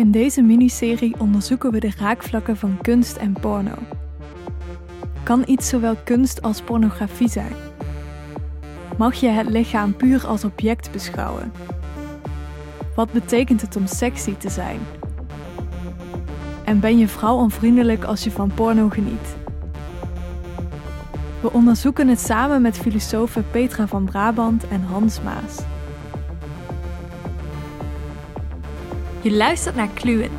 In deze miniserie onderzoeken we de raakvlakken van kunst en porno. Kan iets zowel kunst als pornografie zijn? Mag je het lichaam puur als object beschouwen? Wat betekent het om sexy te zijn? En ben je vrouw onvriendelijk als je van porno geniet? We onderzoeken het samen met filosofen Petra van Brabant en Hans Maas. Je luistert naar Kluwen,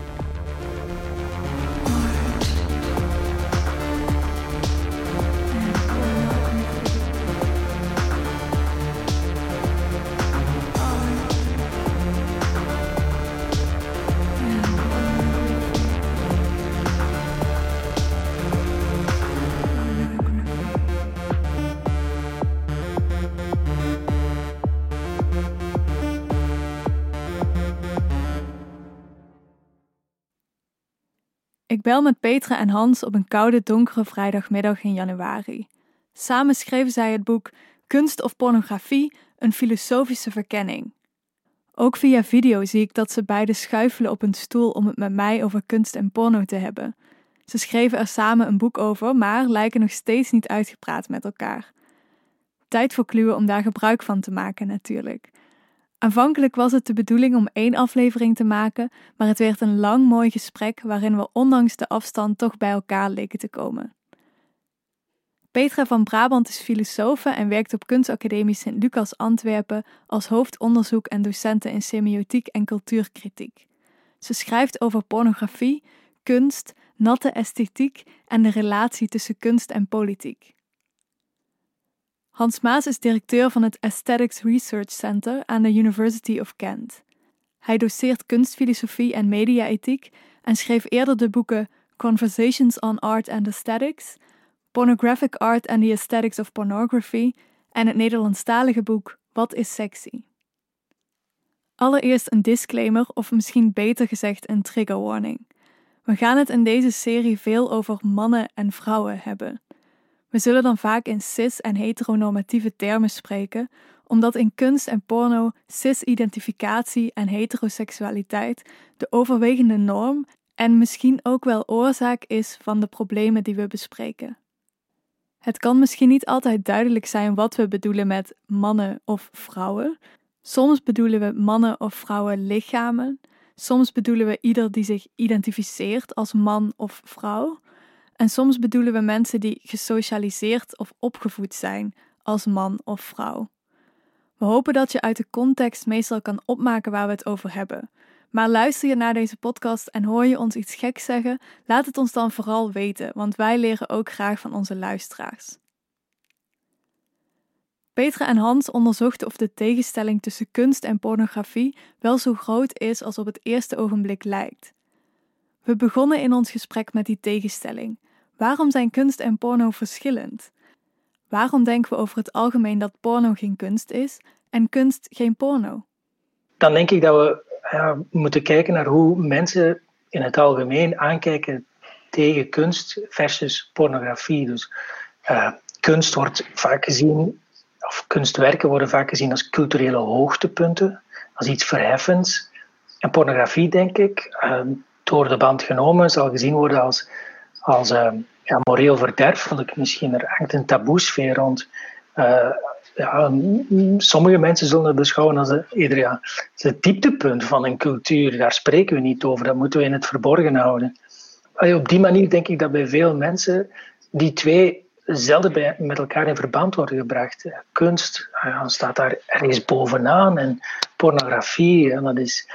Ik bel met Petra en Hans op een koude, donkere vrijdagmiddag in januari. Samen schreven zij het boek Kunst of pornografie, een filosofische verkenning. Ook via video zie ik dat ze beiden schuifelen op een stoel om het met mij over kunst en porno te hebben. Ze schreven er samen een boek over, maar lijken nog steeds niet uitgepraat met elkaar. Tijd voor Kluwen om daar gebruik van te maken, natuurlijk. Aanvankelijk was het de bedoeling om één aflevering te maken, maar het werd een lang mooi gesprek waarin we ondanks de afstand toch bij elkaar leken te komen. Petra van Brabant is filosofe en werkt op Kunstacademie Sint Lucas Antwerpen als hoofdonderzoek en docente in semiotiek en cultuurkritiek. Ze schrijft over pornografie, kunst, natte esthetiek en de relatie tussen kunst en politiek. Hans Maas is directeur van het Aesthetics Research Center aan de University of Kent. Hij doseert kunstfilosofie en mediaethiek en schreef eerder de boeken Conversations on Art and Aesthetics, Pornographic Art and the Aesthetics of Pornography en het Nederlandstalige boek Wat is sexy? Allereerst een disclaimer, of misschien beter gezegd een trigger warning. We gaan het in deze serie veel over mannen en vrouwen hebben. We zullen dan vaak in cis- en heteronormatieve termen spreken, omdat in kunst en porno cis-identificatie en heteroseksualiteit de overwegende norm en misschien ook wel oorzaak is van de problemen die we bespreken. Het kan misschien niet altijd duidelijk zijn wat we bedoelen met mannen of vrouwen. Soms bedoelen we mannen of vrouwen lichamen. Soms bedoelen we ieder die zich identificeert als man of vrouw. En soms bedoelen we mensen die gesocialiseerd of opgevoed zijn als man of vrouw. We hopen dat je uit de context meestal kan opmaken waar we het over hebben. Maar luister je naar deze podcast en hoor je ons iets geks zeggen, laat het ons dan vooral weten, want wij leren ook graag van onze luisteraars. Petra en Hans onderzochten of de tegenstelling tussen kunst en pornografie wel zo groot is als op het eerste ogenblik lijkt. We begonnen in ons gesprek met die tegenstelling. Waarom zijn kunst en porno verschillend? Waarom denken we over het algemeen dat porno geen kunst is en kunst geen porno? Dan denk ik dat we moeten kijken naar hoe mensen in het algemeen aankijken tegen kunst versus pornografie. Dus uh, kunst wordt vaak gezien, of kunstwerken worden vaak gezien als culturele hoogtepunten, als iets verheffends. En pornografie, denk ik, uh, door de band genomen, zal gezien worden als, als uh, ja, moreel verderfelijk. Misschien er hangt een taboesfeer rond. Uh, ja, sommige mensen zullen het beschouwen als eerder ja, het dieptepunt van een cultuur. Daar spreken we niet over, dat moeten we in het verborgen houden. Op die manier denk ik dat bij veel mensen die twee zelden bij, met elkaar in verband worden gebracht. Kunst staat daar ergens bovenaan en pornografie, dat is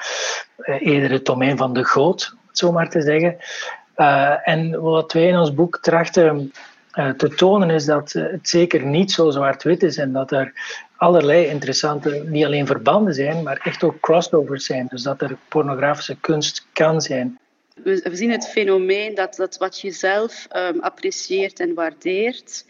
eh, eerder het domein van de goot, om het zo maar te zeggen. Uh, en wat wij in ons boek trachten uh, te tonen is dat het zeker niet zo zwart-wit is en dat er allerlei interessante, niet alleen verbanden zijn, maar echt ook crossovers zijn. Dus dat er pornografische kunst kan zijn. We, zien het fenomeen dat, dat wat je zelf um, apprecieert en waardeert,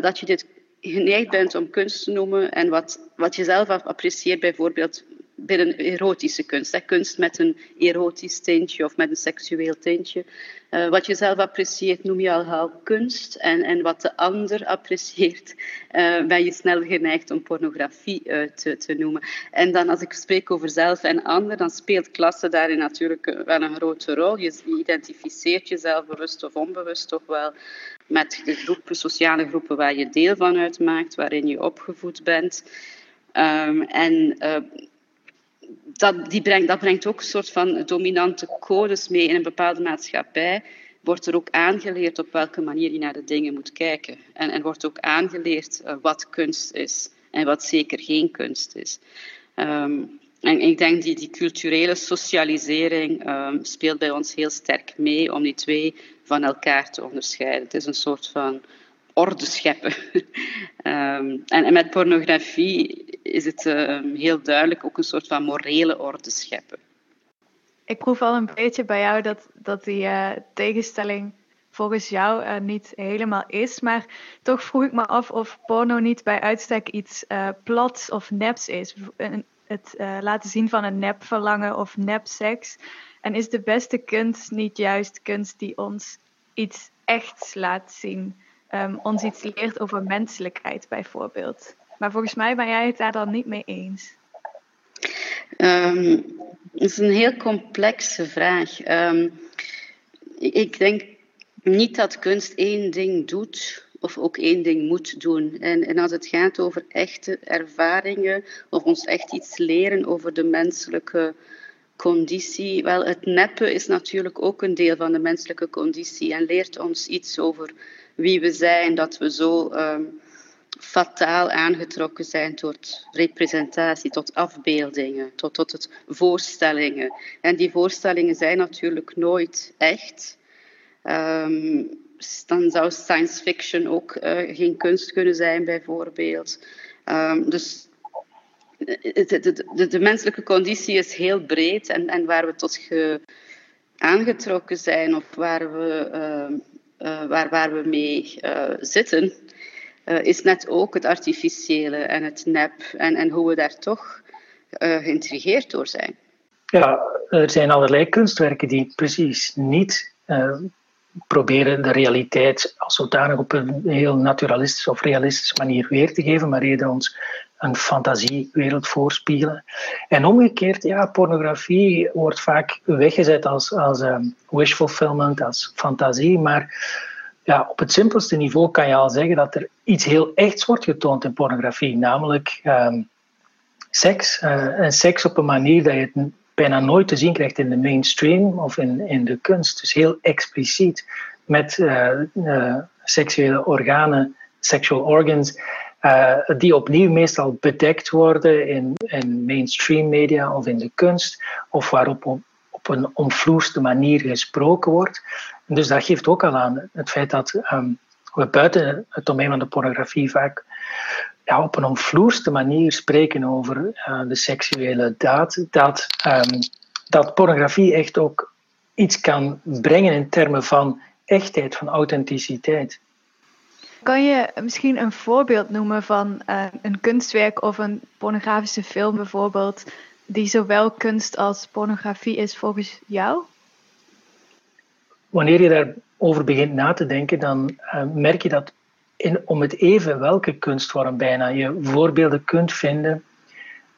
dat je dit geneigd bent om kunst te noemen en wat, wat je zelf apprecieert, bijvoorbeeld binnen erotische kunst. Hè. Kunst met een erotisch tintje of met een seksueel tintje. Uh, wat je zelf apprecieert noem je al kunst. En, en wat de ander apprecieert, uh, ben je snel geneigd om pornografie uh, te, te noemen. En dan als ik spreek over zelf en ander, dan speelt klasse daarin natuurlijk wel een grote rol. Je identificeert jezelf bewust of onbewust toch wel met de groepen, sociale groepen waar je deel van uitmaakt, waarin je opgevoed bent. Um, en dat, die brengt, dat brengt ook een soort van dominante codes mee in een bepaalde maatschappij. Wordt er ook aangeleerd op welke manier je naar de dingen moet kijken. En, en wordt ook aangeleerd uh, wat kunst is en wat zeker geen kunst is. Um, en ik denk die, die culturele socialisering um, speelt bij ons heel sterk mee om die twee van elkaar te onderscheiden. Het is een soort van orde scheppen. en, en, met pornografie is het uh, heel duidelijk ook een soort van morele orde scheppen. Ik proef al een beetje bij jou dat, dat die uh, tegenstelling volgens jou uh, niet helemaal is. Maar toch vroeg ik me af of porno niet bij uitstek iets uh, plats of neps is. Het laten zien van een nep verlangen of nep seks. En is de beste kunst niet juist kunst die ons iets echt laat zien? um, ons iets leert over menselijkheid bijvoorbeeld. Maar volgens mij ben jij het daar dan niet mee eens. Um, dat is een heel complexe vraag. Um, ik denk niet dat kunst één ding doet of ook één ding moet doen. En, en als het gaat over echte ervaringen of ons echt iets leren over de menselijke conditie, wel, het neppen is natuurlijk ook een deel van de menselijke conditie en leert ons iets over wie we zijn, dat we zo um, fataal aangetrokken zijn tot representatie, tot afbeeldingen, tot, tot het voorstellingen. En die voorstellingen zijn natuurlijk nooit echt. Um, dan zou science fiction ook uh, geen kunst kunnen zijn, bijvoorbeeld. Um, dus de, de, de, menselijke conditie is heel breed en, en waar we tot ge, aangetrokken zijn of waar we uh, uh, waar, waar we mee zitten, uh, is net ook het artificiële en het nep en, en hoe we daar toch geïntrigeerd door zijn. Ja, er zijn allerlei kunstwerken die precies niet proberen de realiteit als zodanig op een heel naturalistische of realistische manier weer te geven, maar eerder ons een fantasiewereld voorspiegelen. En omgekeerd, ja, pornografie wordt vaak weggezet als, als um, wish fulfillment, als fantasie, maar ja, op het simpelste niveau kan je al zeggen dat er iets heel echts wordt getoond in pornografie, namelijk um, seks. Uh, en seks op een manier dat je het bijna nooit te zien krijgt in de mainstream of in, in de kunst. Dus heel expliciet met uh, uh, seksuele organen, sexual organs, die opnieuw meestal bedekt worden in, in mainstream media of in de kunst, of waarop op, een omvloerste manier gesproken wordt. dus dat geeft ook al aan het feit dat um, we buiten het domein van de pornografie vaak ja, op een omvloerste manier spreken over uh, de seksuele daad, dat, um, dat pornografie echt ook iets kan brengen in termen van echtheid, van authenticiteit. Kan je misschien een voorbeeld noemen van uh, een kunstwerk of een pornografische film bijvoorbeeld, die zowel kunst als pornografie is volgens jou? Wanneer je daarover begint na te denken, dan uh, merk je dat in, om het even welke kunstvorm bijna je voorbeelden kunt vinden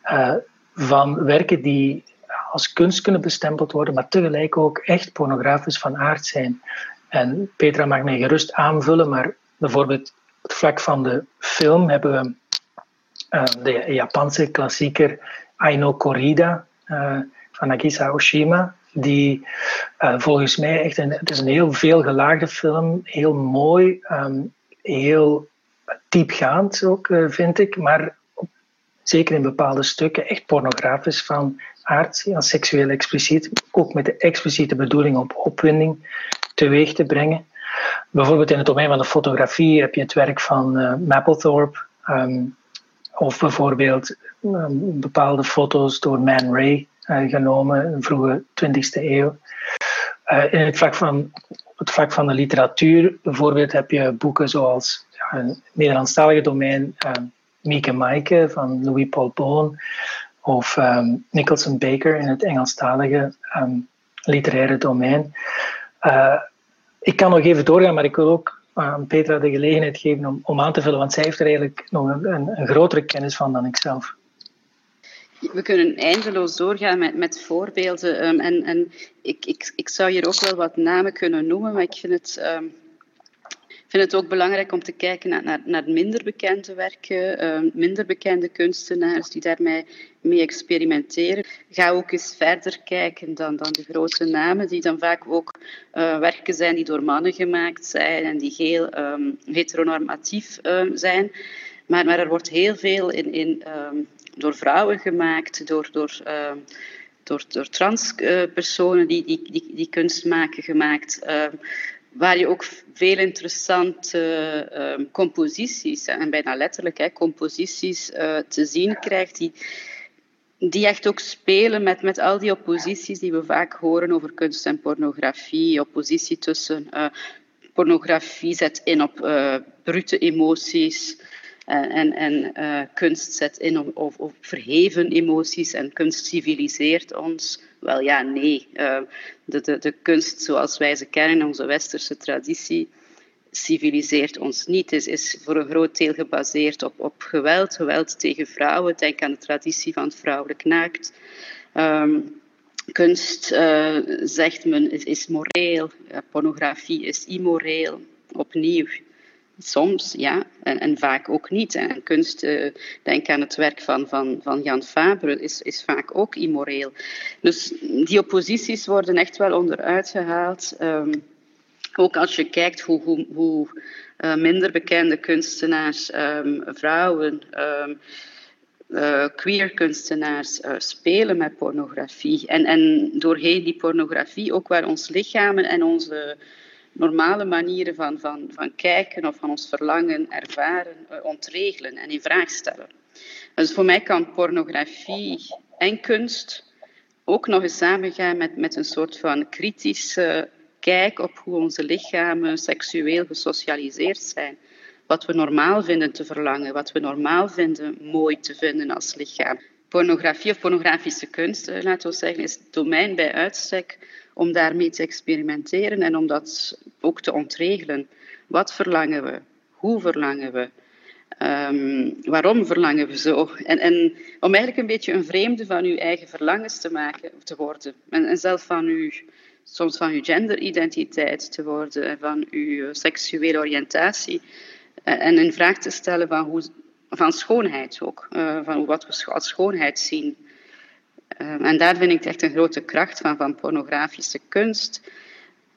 uh, van werken die als kunst kunnen bestempeld worden, maar tegelijk ook echt pornografisch van aard zijn. En Petra mag mij gerust aanvullen, maar bijvoorbeeld op het vlak van de film hebben we uh, de Japanse klassieker Aino Korida uh, van Nagisa Oshima, die uh, volgens mij echt een, het is een heel veelgelaagde film, heel mooi, um, heel diepgaand ook, vind ik, maar zeker in bepaalde stukken echt pornografisch van aard, ja, seksueel expliciet, ook met de expliciete bedoeling op opwinding teweeg te brengen. Bijvoorbeeld in het domein van de fotografie heb je het werk van Mapplethorpe, um, of bijvoorbeeld bepaalde foto's door Man Ray uh, genomen in de vroege 20e eeuw. Uh, in het vlak, van, het vlak van de literatuur bijvoorbeeld heb je boeken zoals ja, het Nederlandstalige domein Mieke Maaike van Louis Paul Boon. of Nicholson Baker in het Engelstalige literaire domein. Ik kan nog even doorgaan, maar ik wil ook aan Petra de gelegenheid geven om, om aan te vullen, want zij heeft er eigenlijk nog een, een, een grotere kennis van dan ik zelf. We kunnen eindeloos doorgaan met, met voorbeelden. Um, en en ik, ik, ik zou hier ook wel wat namen kunnen noemen, maar ik vind het, um, vind het ook belangrijk om te kijken naar, naar, naar minder bekende werken, um, minder bekende kunstenaars die daarmee mee experimenteren. Ga ook eens verder kijken dan, dan de grote namen, die dan vaak ook uh, werken zijn die door mannen gemaakt zijn en die heel heteronormatief zijn. Maar, maar er wordt heel veel in, in door vrouwen gemaakt, door, door, uh, door, door transpersonen die, die, die, die kunst maken gemaakt. Uh, waar je ook veel interessante uh, composities, en bijna letterlijk hè, composities, eh, te zien krijgt, die, die echt ook spelen met, met al die opposities die we vaak horen over kunst en pornografie. Oppositie tussen uh, pornografie zet in op brute emoties, eh, en, en uh, kunst zet in op, verheven emoties en kunst civiliseert ons. Wel ja, nee. Uh, de, de, de kunst zoals wij ze kennen, onze westerse traditie, civiliseert ons niet. Het is, voor een groot deel gebaseerd op, op geweld, geweld tegen vrouwen. Denk aan de traditie van het vrouwelijk naakt. Um, kunst, uh, zegt men, is, is moreel. pornografie is immoreel. Opnieuw, Soms, ja, en, en vaak ook niet. En kunst, uh, denk aan het werk van, van, van Jan Fabre, is, is vaak ook immoreel. Dus die opposities worden echt wel onderuit gehaald. Um, ook als je kijkt hoe, hoe, hoe uh, minder bekende kunstenaars, um, vrouwen, um, queer kunstenaars spelen met pornografie. En, en doorheen die pornografie ook waar ons lichamen en onze normale manieren van, van, van kijken of van ons verlangen ervaren uh, ontregelen en in vraag stellen. Dus voor mij kan pornografie en kunst ook nog eens samengaan met, met een soort van kritische kijk op hoe onze lichamen seksueel gesocialiseerd zijn. Wat we normaal vinden te verlangen, wat we normaal vinden mooi te vinden als lichaam. Pornografie of pornografische kunst, eh, laten we zeggen, is het domein bij uitstek om daarmee te experimenteren en om dat ook te ontregelen. Wat verlangen we? Hoe verlangen we? Um, waarom verlangen we zo? En, en, om eigenlijk een beetje een vreemde van uw eigen verlangens te maken, te worden. En, en zelf van uw, soms van uw genderidentiteit te worden, van uw seksuele oriëntatie. En in vraag te stellen van, hoe, van schoonheid ook, uh, van wat we als schoonheid zien. Ehm, en daar vind ik echt een grote kracht van, van pornografische kunst.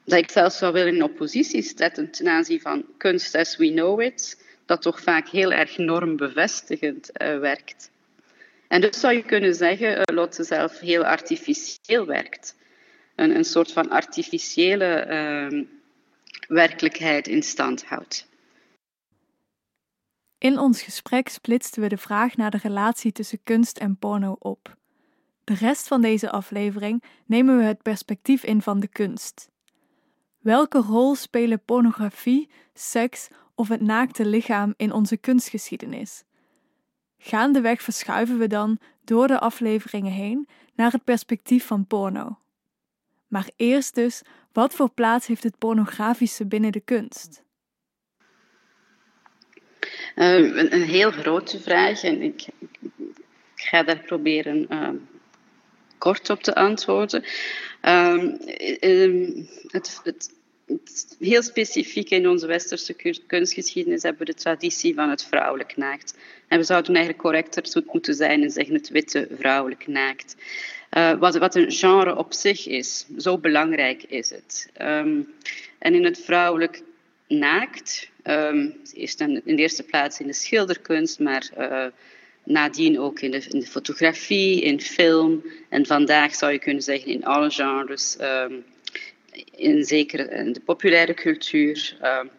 Dat ik zelfs zou willen in oppositie zetten ten aanzien van kunst as we know it, dat toch vaak heel erg normbevestigend uh, werkt. En dus zou je kunnen zeggen, uh, Lotte zelf heel artificieel werkt. Een, een soort van artificiële uh, werkelijkheid in stand houdt. In ons gesprek splitsten we de vraag naar de relatie tussen kunst en porno op. De rest van deze aflevering nemen we het perspectief in van de kunst. Welke rol spelen pornografie, seks of het naakte lichaam in onze kunstgeschiedenis? Gaandeweg verschuiven we dan door de afleveringen heen naar het perspectief van porno. Maar eerst dus, wat voor plaats heeft het pornografische binnen de kunst? Uh, een, heel grote vraag en ik, ik ga daar proberen uh, kort op te antwoorden. Um, het, het, het, heel specifiek in onze westerse kunstgeschiedenis hebben we de traditie van het vrouwelijk naakt. En we zouden eigenlijk correcter moeten zijn en zeggen het witte vrouwelijk naakt. Uh, wat, wat, een genre op zich is, zo belangrijk is het. Um, en in het vrouwelijk naakt, um, eerst in de eerste plaats in de schilderkunst, maar uh, nadien ook in de, in de, fotografie, in film en vandaag zou je kunnen zeggen in alle genres, um, in zeker in de populaire cultuur, um,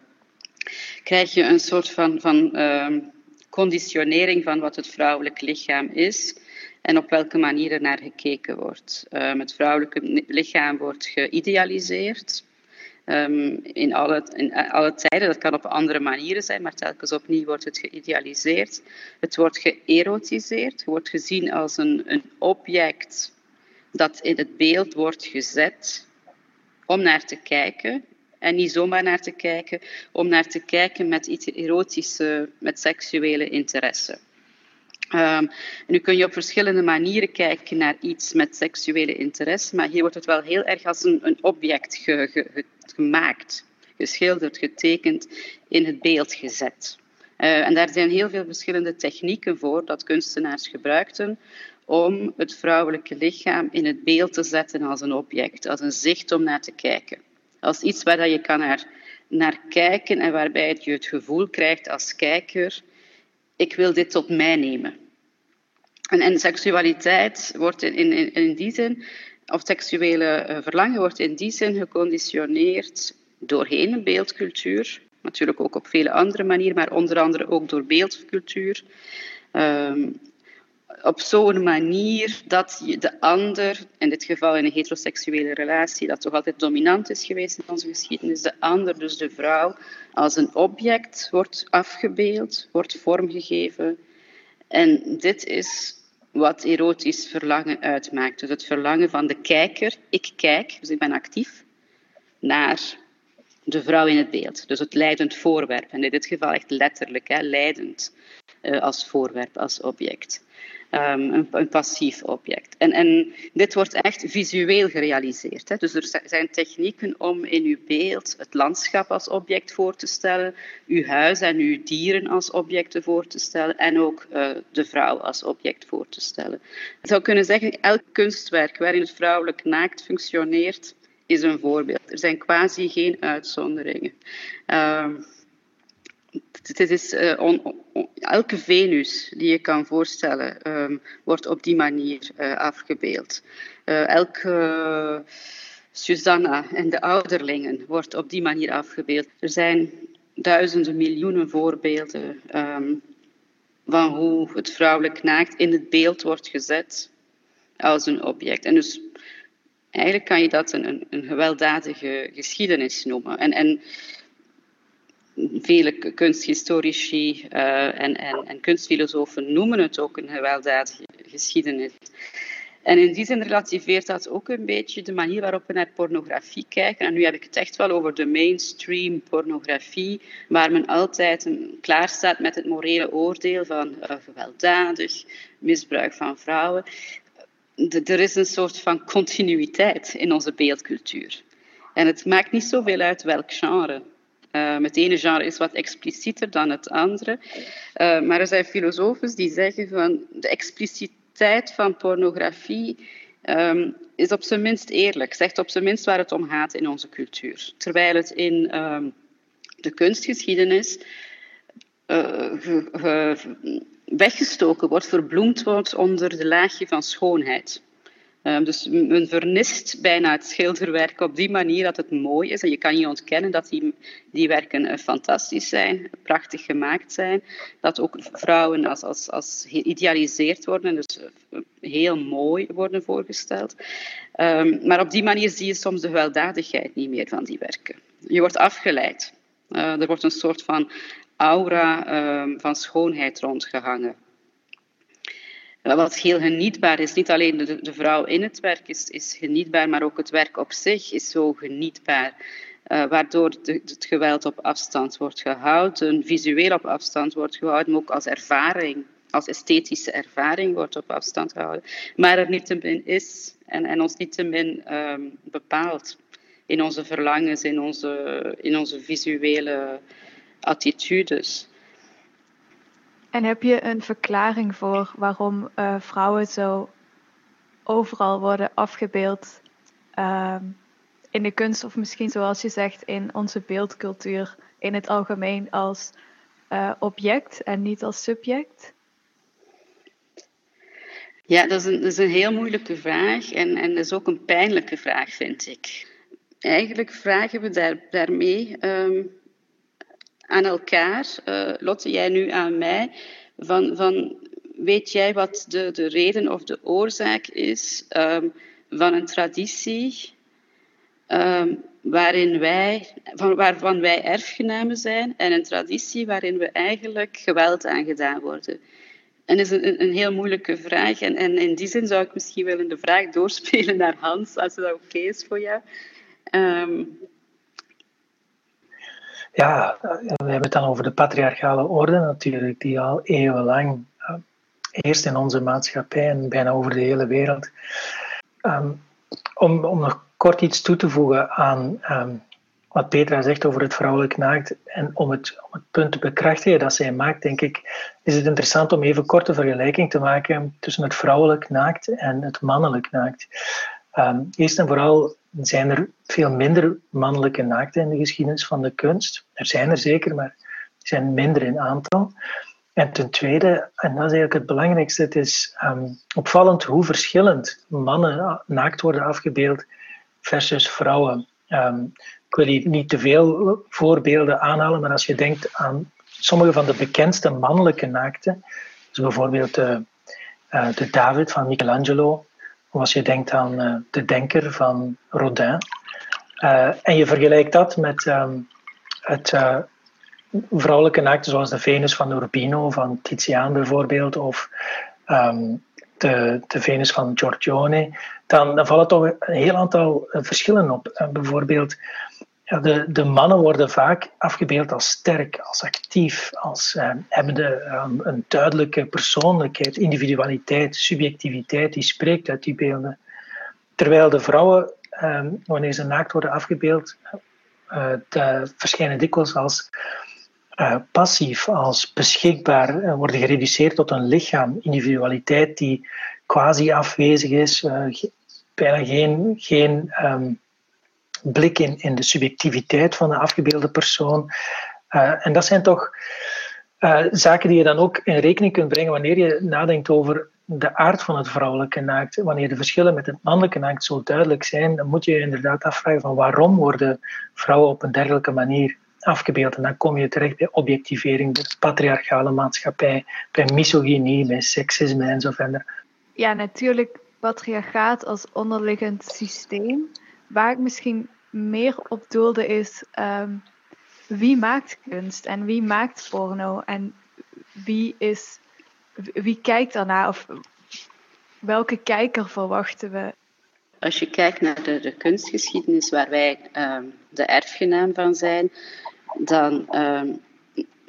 krijg je een soort van, van um, conditionering van wat het vrouwelijk lichaam is en op welke manier er naar gekeken wordt. het vrouwelijke lichaam wordt geïdealiseerd. Um, in, alle, in alle tijden, dat kan op andere manieren zijn, maar telkens opnieuw wordt het geïdealiseerd. Het wordt geërotiseerd, het wordt gezien als een, een object dat in het beeld wordt gezet om naar te kijken. En niet zomaar naar te kijken, om naar te kijken met iets erotische, met seksuele interesse. Um, nu kun je op verschillende manieren kijken naar iets met seksuele interesse, maar hier wordt het wel heel erg als een, een object gemaakt, geschilderd, getekend, in het beeld gezet. Uh, en daar zijn heel veel verschillende technieken voor dat kunstenaars gebruikten om het vrouwelijke lichaam in het beeld te zetten als een object, als een zicht om naar te kijken. Als iets waar je kan naar, naar kijken en waarbij je het gevoel krijgt als kijker ik wil dit tot mij nemen. En, seksualiteit wordt in, in, in die zin, of seksuele eh, verlangen wordt in die zin geconditioneerd doorheen een beeldcultuur. Natuurlijk ook op vele andere manieren, maar onder andere ook door beeldcultuur. Um, op zo'n manier dat je de ander, in dit geval in een heteroseksuele relatie, dat toch altijd dominant is geweest in onze geschiedenis, de ander, dus de vrouw, als een object wordt afgebeeld, wordt vormgegeven. En dit is wat erotisch verlangen uitmaakt. Dus het verlangen van de kijker, ik kijk, dus ik ben actief, naar de vrouw in het beeld. Dus het leidend voorwerp. En in dit geval echt letterlijk, hè, leidend als voorwerp, als object. Um, een, passief object. En, en, dit wordt echt visueel gerealiseerd. Hè. Dus er zijn technieken om in uw beeld het landschap als object voor te stellen, uw huis en uw dieren als objecten voor te stellen en ook uh, de vrouw als object voor te stellen. Ik zou kunnen zeggen, elk kunstwerk waarin het vrouwelijk naakt functioneert, is een voorbeeld. Er zijn quasi geen uitzonderingen. Uh, is, uh, on, elke Venus die je kan voorstellen, um, wordt op die manier uh, afgebeeld. Uh, elke Susanna en de ouderlingen wordt op die manier afgebeeld. Er zijn duizenden, miljoenen voorbeelden um, van hoe het vrouwelijk naakt in het beeld wordt gezet als een object. En dus eigenlijk kan je dat een, een, een gewelddadige geschiedenis noemen. En, en vele kunsthistorici uh, en, en, en, kunstfilosofen noemen het ook een gewelddadige geschiedenis. En in die zin relativeert dat ook een beetje de manier waarop we naar pornografie kijken. En nu heb ik het echt wel over de mainstream pornografie, waar men altijd een, klaar staat met het morele oordeel van uh, gewelddadig, misbruik van vrouwen. Er is een soort van continuïteit in onze beeldcultuur. En het maakt niet zoveel uit welk genre uh, het ene genre is wat explicieter dan het andere. Uh, maar er zijn filosofen die zeggen van de expliciteit van pornografie um, is op zijn minst eerlijk, zegt op zijn minst waar het om gaat in onze cultuur. Terwijl het in um, de kunstgeschiedenis uh, weggestoken wordt, verbloemd wordt onder de laagje van schoonheid. Um, dus men vernist bijna het schilderwerk op die manier dat het mooi is. En je kan niet ontkennen dat die, die werken uh, fantastisch zijn, prachtig gemaakt zijn. Dat ook vrouwen als, als, als geïdealiseerd worden, dus uh, heel mooi worden voorgesteld. Um, maar op die manier zie je soms de gewelddadigheid niet meer van die werken. Je wordt afgeleid. Uh, er wordt een soort van aura um, van schoonheid rondgehangen. Wat heel genietbaar is, niet alleen de, de vrouw in het werk is, is, genietbaar, maar ook het werk op zich is zo genietbaar. Uh, waardoor de, het geweld op afstand wordt gehouden, visueel op afstand wordt gehouden, maar ook als ervaring, als esthetische ervaring wordt op afstand gehouden. Maar er niettemin is en, en ons niettemin um, bepaalt in onze verlangens, in onze, in onze visuele attitudes. En heb je een verklaring voor waarom uh, vrouwen zo overal worden afgebeeld uh, in de kunst, of misschien zoals je zegt in onze beeldcultuur in het algemeen als uh, object en niet als subject? Ja, dat is een, is een heel moeilijke vraag en, en dat is ook een pijnlijke vraag, vind ik. Eigenlijk vragen we daar, daarmee um, aan elkaar, uh, Lotte, jij nu aan mij, van, van weet jij wat de, de reden of de oorzaak is um, van een traditie um, waarin wij, van, waarvan wij erfgenamen zijn en een traditie waarin we eigenlijk geweld aangedaan worden. En dat is een, een heel moeilijke vraag. En, en, in die zin zou ik misschien willen de vraag doorspelen naar Hans, als dat oké is voor jou. Ehm, ja, we hebben het dan over de patriarchale orde natuurlijk, die al eeuwenlang uh, eerst in onze maatschappij en bijna over de hele wereld. Ehm, om, om nog kort iets toe te voegen aan ehm, wat Petra zegt over het vrouwelijk naakt en om het, om het punt te bekrachtigen dat zij maakt, denk ik, is het interessant om even korte vergelijking te maken tussen het vrouwelijk naakt en het mannelijk naakt. Um, eerst en vooral zijn er veel minder mannelijke naakten in de geschiedenis van de kunst. Er zijn er zeker, maar die zijn minder in aantal. En ten tweede, en dat is eigenlijk het belangrijkste, het is um, opvallend hoe verschillend mannen naakt worden afgebeeld versus vrouwen. Um, ik wil hier niet te veel voorbeelden aanhalen, maar als je denkt aan sommige van de bekendste mannelijke naakten, dus bijvoorbeeld de, uh, de David van Michelangelo, als je denkt aan uh, de Denker van Rodin, uh, en je vergelijkt dat met um, het vrouwelijke naakten zoals de Venus van Urbino, van Titiaan bijvoorbeeld, of um, de, de Venus van Giorgione, dan, dan vallen toch een heel aantal verschillen op. bijvoorbeeld, de, de mannen worden vaak afgebeeld als sterk, als actief, als eh, hebbende um, een duidelijke persoonlijkheid, individualiteit, subjectiviteit, die spreekt uit die beelden. Terwijl de vrouwen, eh, wanneer ze naakt worden afgebeeld, de, verschijnen dikwijls als uh, passief, als beschikbaar, worden gereduceerd tot een lichaam, individualiteit die quasi afwezig is, uh, bijna geen, geen um, blik in, in de subjectiviteit van de afgebeelde persoon. en dat zijn toch zaken die je dan ook in rekening kunt brengen wanneer je nadenkt over de aard van het vrouwelijke naakt. Wanneer de verschillen met het mannelijke naakt zo duidelijk zijn, dan moet je je inderdaad afvragen van waarom worden vrouwen op een dergelijke manier afgebeeld. En dan kom je terecht bij objectivering, de patriarchale maatschappij, bij misogynie, bij seksisme en zo verder. Ja, natuurlijk patriarchaat als onderliggend systeem. Waar ik misschien meer op doelde is um, wie maakt kunst en wie maakt porno en wie, is, wie kijkt daarna of welke kijker verwachten we als je kijkt naar de, de kunstgeschiedenis waar wij uh, de erfgenaam van zijn, dan uh,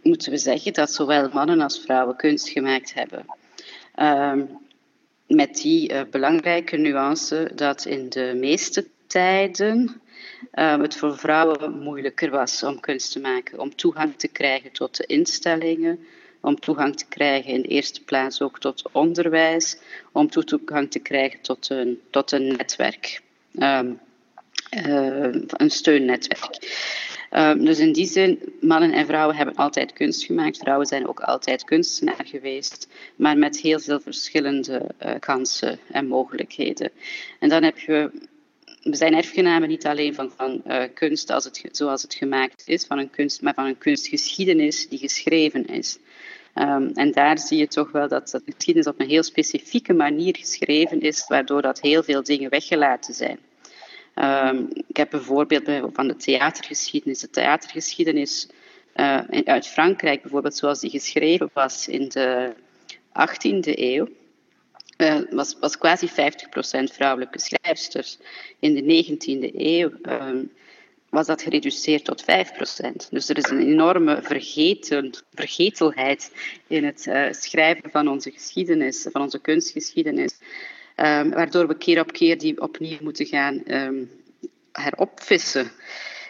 moeten we zeggen dat zowel mannen als vrouwen kunst gemaakt hebben. Met die uh, belangrijke nuance dat in de meeste tijden ehm, het voor vrouwen moeilijker was om kunst te maken, om toegang te krijgen tot de instellingen, om toegang te krijgen in de eerste plaats ook tot onderwijs, om toegang te krijgen tot een, tot een netwerk, um, uh, een steunetwerk. Um, dus in die zin, mannen en vrouwen hebben altijd kunst gemaakt. Vrouwen zijn ook altijd kunstenaar geweest, maar met heel veel verschillende uh, kansen en mogelijkheden. En dan heb je we zijn erfgenamen niet alleen van, van uh, kunst als het, zoals het gemaakt is, van een kunst, maar van een kunstgeschiedenis die geschreven is. Um, en daar zie je toch wel dat, de geschiedenis op een heel specifieke manier geschreven is, waardoor dat heel veel dingen weggelaten zijn. Um, ik heb een voorbeeld van de theatergeschiedenis. De theatergeschiedenis uh, uit Frankrijk bijvoorbeeld, zoals die geschreven was in de 18e eeuw, uh, was, was quasi 50% vrouwelijke schrijfsters. In de 19e eeuw um, was dat gereduceerd tot 5%. Dus er is een enorme vergeten, vergetelheid in het uh, schrijven van onze geschiedenis, van onze kunstgeschiedenis. Um, waardoor we keer op keer die opnieuw moeten gaan um, heropvissen.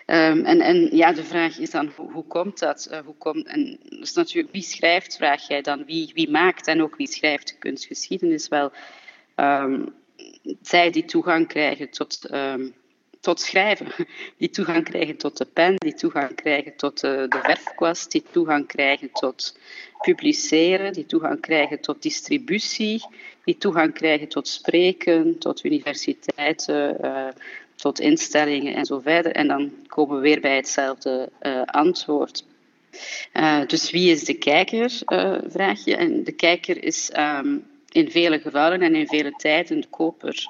Um, en, en, ja, de vraag is dan, hoe, komt dat? Uh, hoe komt, en dus natuurlijk, wie schrijft, vraag jij dan. Wie, wie maakt en ook wie schrijft kunstgeschiedenis wel? zij die toegang krijgen tot tot schrijven. Die toegang krijgen tot de pen, die toegang krijgen tot de, de verfkwast, die toegang krijgen tot publiceren, die toegang krijgen tot distributie, die toegang krijgen tot spreken, tot universiteiten, uh, tot instellingen en zo verder. En dan komen we weer bij hetzelfde uh, antwoord. Uh, dus wie is de kijker, vraag je. En de kijker is um, in vele gevallen en in vele tijden de koper.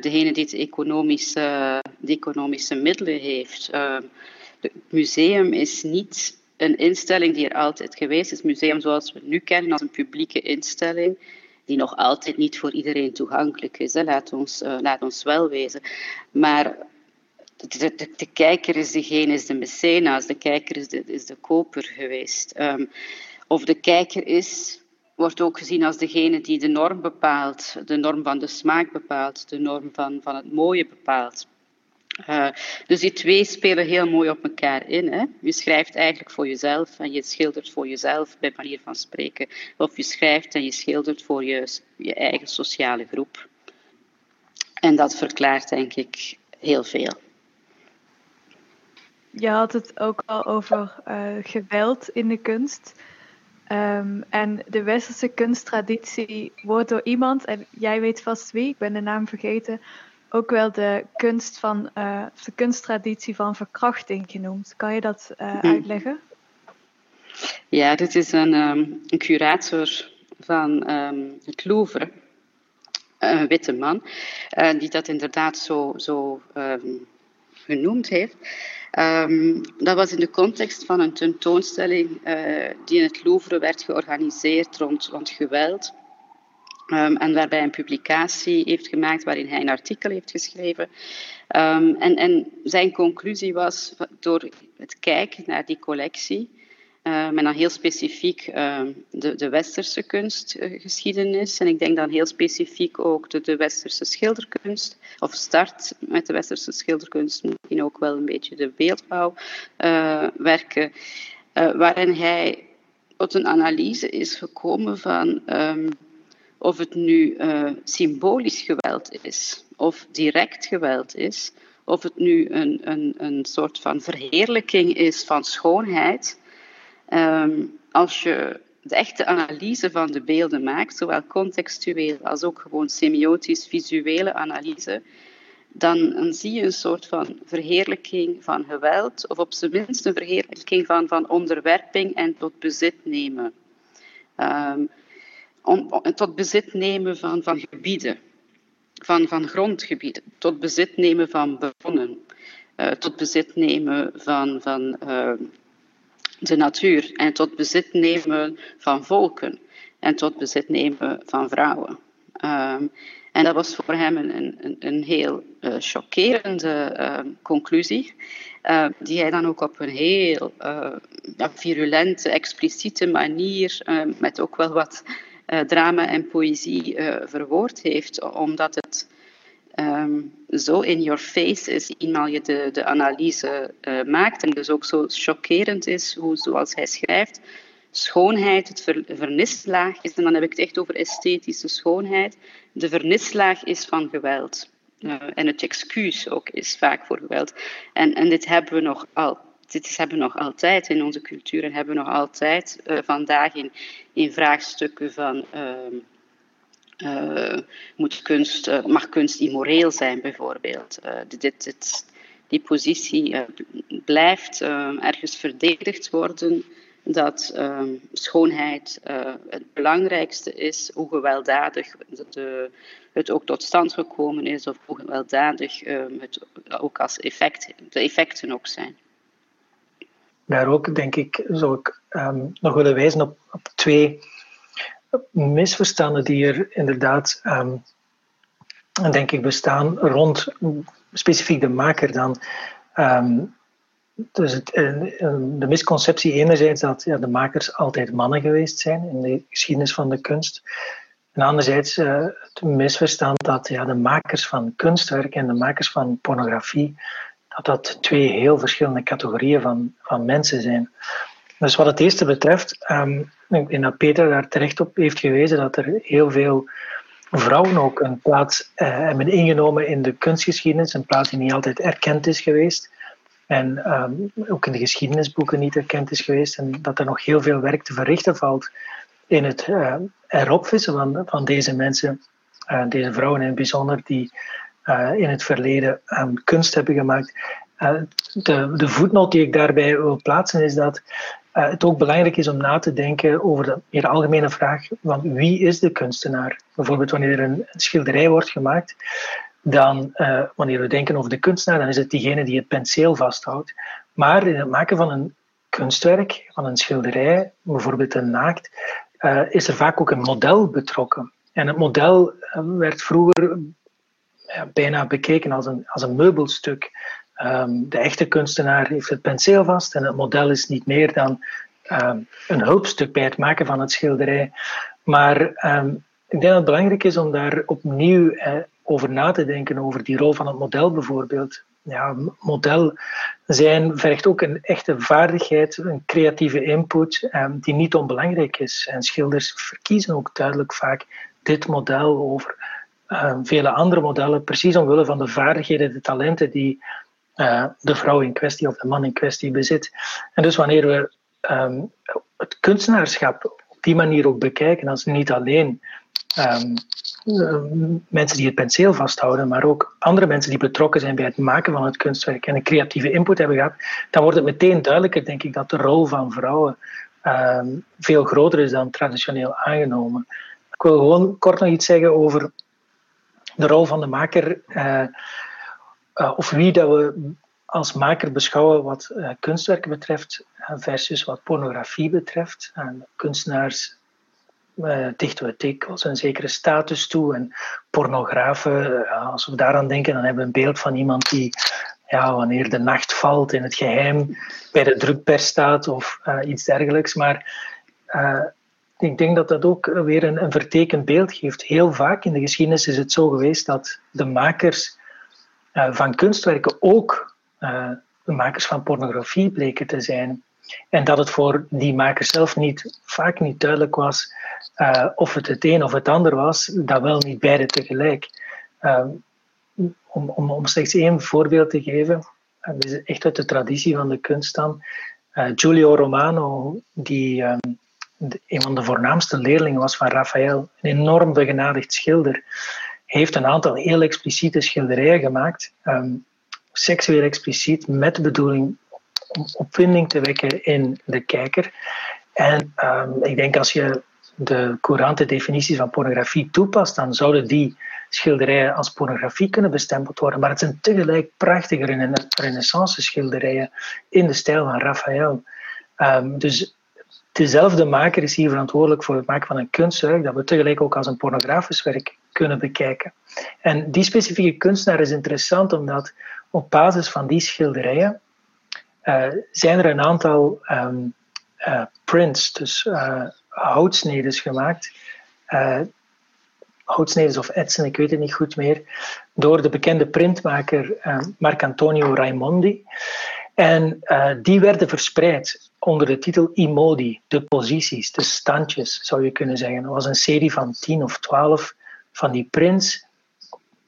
Degene die het economisch uh, de economische middelen heeft. het museum is niet een instelling die er altijd geweest is. Het museum zoals we nu kennen als een publieke instelling, die nog altijd niet voor iedereen toegankelijk is. Laat, ons, uh, laat ons wel wezen. Maar de, kijker is degene, is de mecenas, de kijker is de, is de koper geweest. Um, of de kijker is, wordt ook gezien als degene die de norm bepaalt, de norm van de smaak bepaalt, de norm van, van het mooie bepaalt. Uh, dus die twee spelen heel mooi op elkaar in. Hè? Je schrijft eigenlijk voor jezelf en je schildert voor jezelf, bij manier van spreken. Of je schrijft en je schildert voor je, je eigen sociale groep. En dat verklaart, denk ik, heel veel. Je had het ook al over uh, geweld in de kunst. Um, en de westerse kunsttraditie wordt door iemand, en jij weet vast wie, ik ben de naam vergeten, ook wel de kunst van uh, de kunsttraditie van verkrachting genoemd. Kan je dat uh, uitleggen? Ja, dit is een, um, een curator van um, het Louvre, een witte man, uh, die dat inderdaad zo, zo um, genoemd heeft. dat was in de context van een tentoonstelling die in het Louvre werd georganiseerd rond, rond geweld Um, en waarbij een publicatie heeft gemaakt waarin hij een artikel heeft geschreven. Um, en, zijn conclusie was door het kijken naar die collectie, um, en dan heel specifiek de, de, westerse kunstgeschiedenis, en ik denk dan heel specifiek ook de, de, westerse schilderkunst, of start met de westerse schilderkunst, misschien ook wel een beetje de beeldbouwwerken, uh, uh, waarin hij tot een analyse is gekomen van of het nu uh, symbolisch geweld is, of direct geweld is, of het nu een, een, een soort van verheerlijking is van schoonheid. Um, als je de echte analyse van de beelden maakt, zowel contextueel als ook gewoon semiotisch-visuele analyse, dan, dan, zie je een soort van verheerlijking van geweld, of op zijn minst een verheerlijking van, van onderwerping en tot bezit nemen. Um, om, tot bezit nemen van, van gebieden, van, van grondgebieden, tot bezit nemen van bronnen, uh, tot bezit nemen van, van uh, de natuur en tot bezit nemen van volken en tot bezit nemen van vrouwen. Um, en dat was voor hem een, een, een heel uh, chockerende uh, conclusie, die hij dan ook op een heel virulente, expliciete manier, met ook wel wat drama en poëzie uh, verwoord heeft, omdat het um, zo in your face is, eenmaal je de, de analyse uh, maakt en dus ook zo chockerend is, hoe, zoals hij schrijft, schoonheid het ver, vernislaag is, en dan heb ik het echt over esthetische schoonheid, de vernislaag is van geweld. en het excuus ook is vaak voor geweld. En, en dit hebben we nog altijd dit hebben we nog altijd in onze cultuur en hebben we nog altijd uh, vandaag in, in vraagstukken van uh, moet kunst, uh, mag kunst immoreel zijn bijvoorbeeld. dit, dit, die positie blijft ergens verdedigd worden dat schoonheid het belangrijkste is, hoe gewelddadig de, het ook tot stand gekomen is of hoe gewelddadig het ook als effect, de effecten ook zijn daar ook, denk ik, zou ik um, nog willen wijzen op, op, twee misverstanden die er inderdaad, um, denk ik, bestaan rond specifiek de maker dan. Um, dus het, de misconceptie enerzijds dat ja, de makers altijd mannen geweest zijn in de geschiedenis van de kunst. En anderzijds uh, het misverstand dat ja, de makers van kunstwerk en de makers van pornografie dat dat twee heel verschillende categorieën van, van mensen zijn. Dus wat het eerste betreft, um, ik denk dat Peter daar terecht op heeft gewezen dat er heel veel vrouwen ook een plaats uh, hebben ingenomen in de kunstgeschiedenis, een plaats die niet altijd erkend is geweest. En um, ook in de geschiedenisboeken niet erkend is geweest. En dat er nog heel veel werk te verrichten valt in het uh, erop vissen van, van deze mensen, uh, deze vrouwen in het bijzonder, die in het verleden um, kunst hebben gemaakt. Uh, de, de voetnoot die ik daarbij wil plaatsen is dat uh, het ook belangrijk is om na te denken over de meer algemene vraag van wie is de kunstenaar? Bijvoorbeeld wanneer er een schilderij wordt gemaakt, dan wanneer we denken over de kunstenaar, dan is het diegene die het penseel vasthoudt. Maar in het maken van een kunstwerk, van een schilderij, bijvoorbeeld een naakt, is er vaak ook een model betrokken. En het model werd vroeger bijna bekeken als een, als een meubelstuk. Ehm, de echte kunstenaar heeft het penseel vast en het model is niet meer dan ehm, een hulpstuk bij het maken van het schilderij. Maar ehm, ik denk dat het belangrijk is om daar opnieuw over na te denken, over die rol van het model bijvoorbeeld. Ja, model zijn vergt ook een echte vaardigheid, een creatieve input die niet onbelangrijk is. En schilders verkiezen ook duidelijk vaak dit model over vele andere modellen, precies omwille van de vaardigheden, de talenten die uh, de vrouw in kwestie of de man in kwestie bezit. En dus wanneer we um, het kunstenaarschap op die manier ook bekijken, als niet alleen um, mensen die het penseel vasthouden, maar ook andere mensen die betrokken zijn bij het maken van het kunstwerk en een creatieve input hebben gehad, dan wordt het meteen duidelijker, denk ik, dat de rol van vrouwen veel groter is dan traditioneel aangenomen. Ik wil gewoon kort nog iets zeggen over de rol van de maker. Uh, uh, of wie dat we als maker beschouwen wat uh, kunstwerken betreft versus wat pornografie betreft. En kunstenaars dichten we dikwijls een zekere status toe. En pornografen, als we daaraan denken, dan hebben we een beeld van iemand die ja, wanneer de nacht valt in het geheim bij de drukpers staat of iets dergelijks. Maar ik denk dat dat ook weer een, een vertekend beeld geeft. Heel vaak in de geschiedenis is het zo geweest dat de makers uh, van kunstwerken ook uh, de makers van pornografie bleken te zijn. En dat het voor die makers zelf niet, vaak niet duidelijk was uh, of het het een of het ander was, dat wel niet beide tegelijk. om, om, om slechts één voorbeeld te geven, dat is echt uit de traditie van de kunst dan. Giulio Romano, die um, een van de voornaamste leerlingen was van Raphaël, een enorm begenadigd schilder heeft een aantal heel expliciete schilderijen gemaakt, um, seksueel expliciet, met de bedoeling om opwinding te wekken in de kijker. En um, ik denk als je de courante definitie van pornografie toepast, dan zouden die schilderijen als pornografie kunnen bestempeld worden. Maar het zijn tegelijk prachtige renaissance schilderijen in de stijl van Raphaël. Um, dus dezelfde maker is hier verantwoordelijk voor het maken van een kunstwerk dat we tegelijk ook als een pornografisch werk kunnen bekijken. En die specifieke kunstenaar is interessant omdat op basis van die schilderijen uh, zijn er een aantal um, uh, prints, dus uh, houtsnedes gemaakt. houtsnedes of etsen, ik weet het niet goed meer, door de bekende printmaker Marcantonio Raimondi. En die werden verspreid onder de titel Imodi, de posities, de standjes zou je kunnen zeggen. Dat was een serie van tien of twaalf van die prints,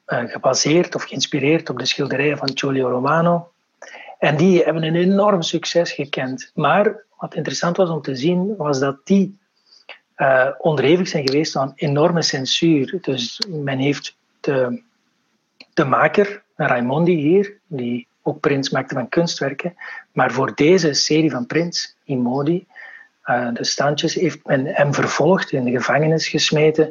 uh, gebaseerd of geïnspireerd op de schilderijen van Giulio Romano. En die hebben een enorm succes gekend. Maar wat interessant was om te zien, was dat die uh, onderhevig zijn geweest aan enorme censuur. Dus men heeft de, de maker, Raimondi hier, die ook prints maakte van kunstwerken, maar voor deze serie van prints, Imodi, uh, de standjes, heeft men hem vervolgd, in de gevangenis gesmeten.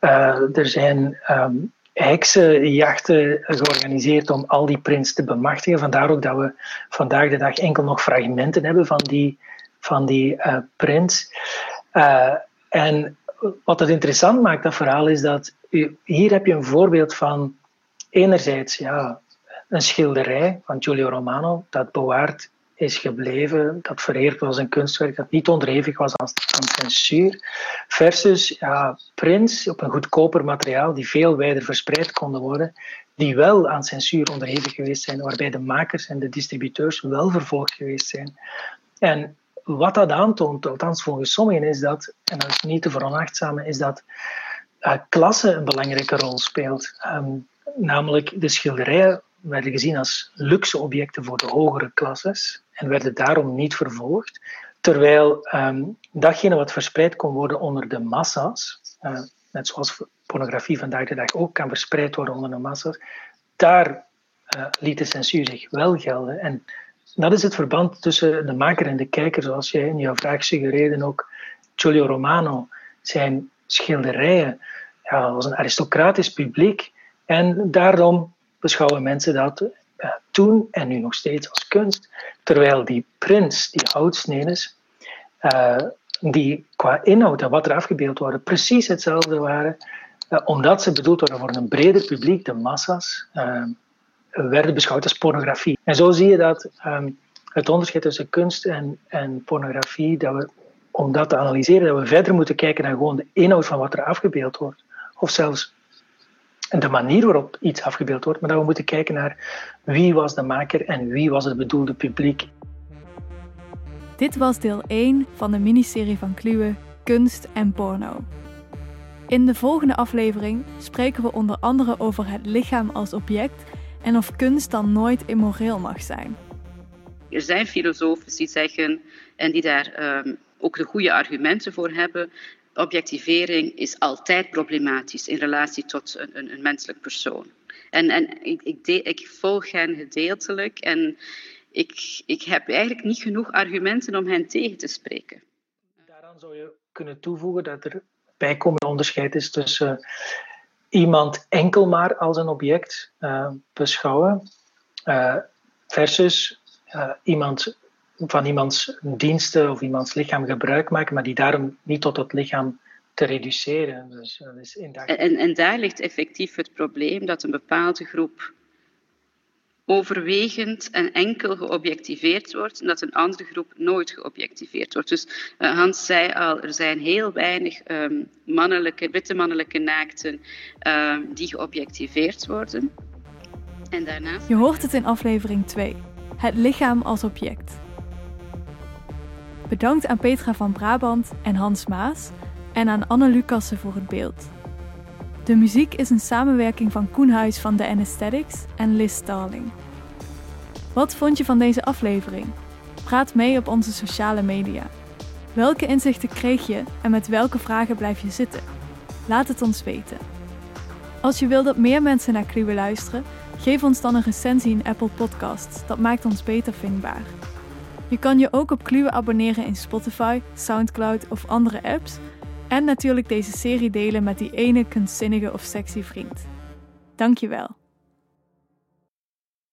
Uh, er zijn um, heksenjachten georganiseerd om al die prints te bemachtigen. Vandaar ook dat we vandaag de dag enkel nog fragmenten hebben van die, van die uh, prints. en wat het interessant maakt, dat verhaal, is dat hier heb je een voorbeeld van enerzijds ja, een schilderij van Giulio Romano dat bewaard is gebleven, dat vereerd was een kunstwerk dat niet onderhevig was aan, censuur, versus ja, prints op een goedkoper materiaal die veel wijder verspreid konden worden, die wel aan censuur onderhevig geweest zijn, waarbij de makers en de distributeurs wel vervolgd geweest zijn. En wat dat aantoont, althans volgens sommigen, is dat, en dat is niet te veronachtzamen, is dat uh, klasse een belangrijke rol speelt. Um, namelijk de schilderijen werden gezien als luxe objecten voor de hogere klasses en werden daarom niet vervolgd. Terwijl um, datgene wat verspreid kon worden onder de massa's, uh, net zoals pornografie vandaag de dag ook kan verspreid worden onder de massa's, daar uh, liet de censuur zich wel gelden. En dat is het verband tussen de maker en de kijker, zoals jij in jouw vraag suggereerde ook. Giulio Romano, zijn schilderijen, ja, was een aristocratisch publiek En daarom beschouwen mensen dat uh, toen en nu nog steeds als kunst. Terwijl die prints, die houtsneden, uh, die qua inhoud en wat er afgebeeld worden, precies hetzelfde waren. Uh, omdat ze bedoeld worden voor een breder publiek, de massa's, werden beschouwd als pornografie. En zo zie je dat um, het onderscheid tussen kunst en, en pornografie, dat we, om dat te analyseren, dat we verder moeten kijken naar gewoon de inhoud van wat er afgebeeld wordt. Of zelfs de manier waarop iets afgebeeld wordt, maar dat we moeten kijken naar wie was de maker en wie was het bedoelde publiek. Dit was deel 1 van de miniserie van Kluwe Kunst en Porno. In de volgende aflevering spreken we onder andere over het lichaam als object en of kunst dan nooit immoreel mag zijn. Er zijn filosofen die zeggen en die daar um, ook de goede argumenten voor hebben. Objectivering is altijd problematisch in relatie tot een, een, een menselijk persoon. En, en ik, ik, ik volg hen gedeeltelijk en ik, ik heb eigenlijk niet genoeg argumenten om hen tegen te spreken. Daaraan zou je kunnen toevoegen dat er bijkomend onderscheid is tussen iemand enkel maar als een object uh, beschouwen uh, versus uh, iemand van iemands diensten of iemands lichaam gebruik maken, maar die daarom niet tot het lichaam te reduceren. Dus, dat is en, en daar ligt effectief het probleem dat een bepaalde groep overwegend en enkel geobjectiveerd wordt en dat een andere groep nooit geobjectiveerd wordt. Dus uh, Hans zei al, er zijn heel weinig um, mannelijke, witte mannelijke naakten um, die geobjectiveerd worden. En daarnaast... Je hoort het in aflevering 2 het lichaam als object. Bedankt aan Petra van Brabant en Hans Maas en aan Anne Lucassen voor het beeld. De muziek is een samenwerking van Koen Huis van The Anesthetics en Liz Starling. Wat vond je van deze aflevering? Praat mee op onze sociale media. Welke inzichten kreeg je en met welke vragen blijf je zitten? Laat het ons weten. Als je wil dat meer mensen naar Kluwe luisteren, Geef ons dan een recensie in Apple Podcasts, dat maakt ons beter vindbaar. Je kan je ook op Kluwe abonneren in Spotify, Soundcloud of andere apps. En natuurlijk deze serie delen met die ene kunstzinnige of sexy vriend. Dankjewel.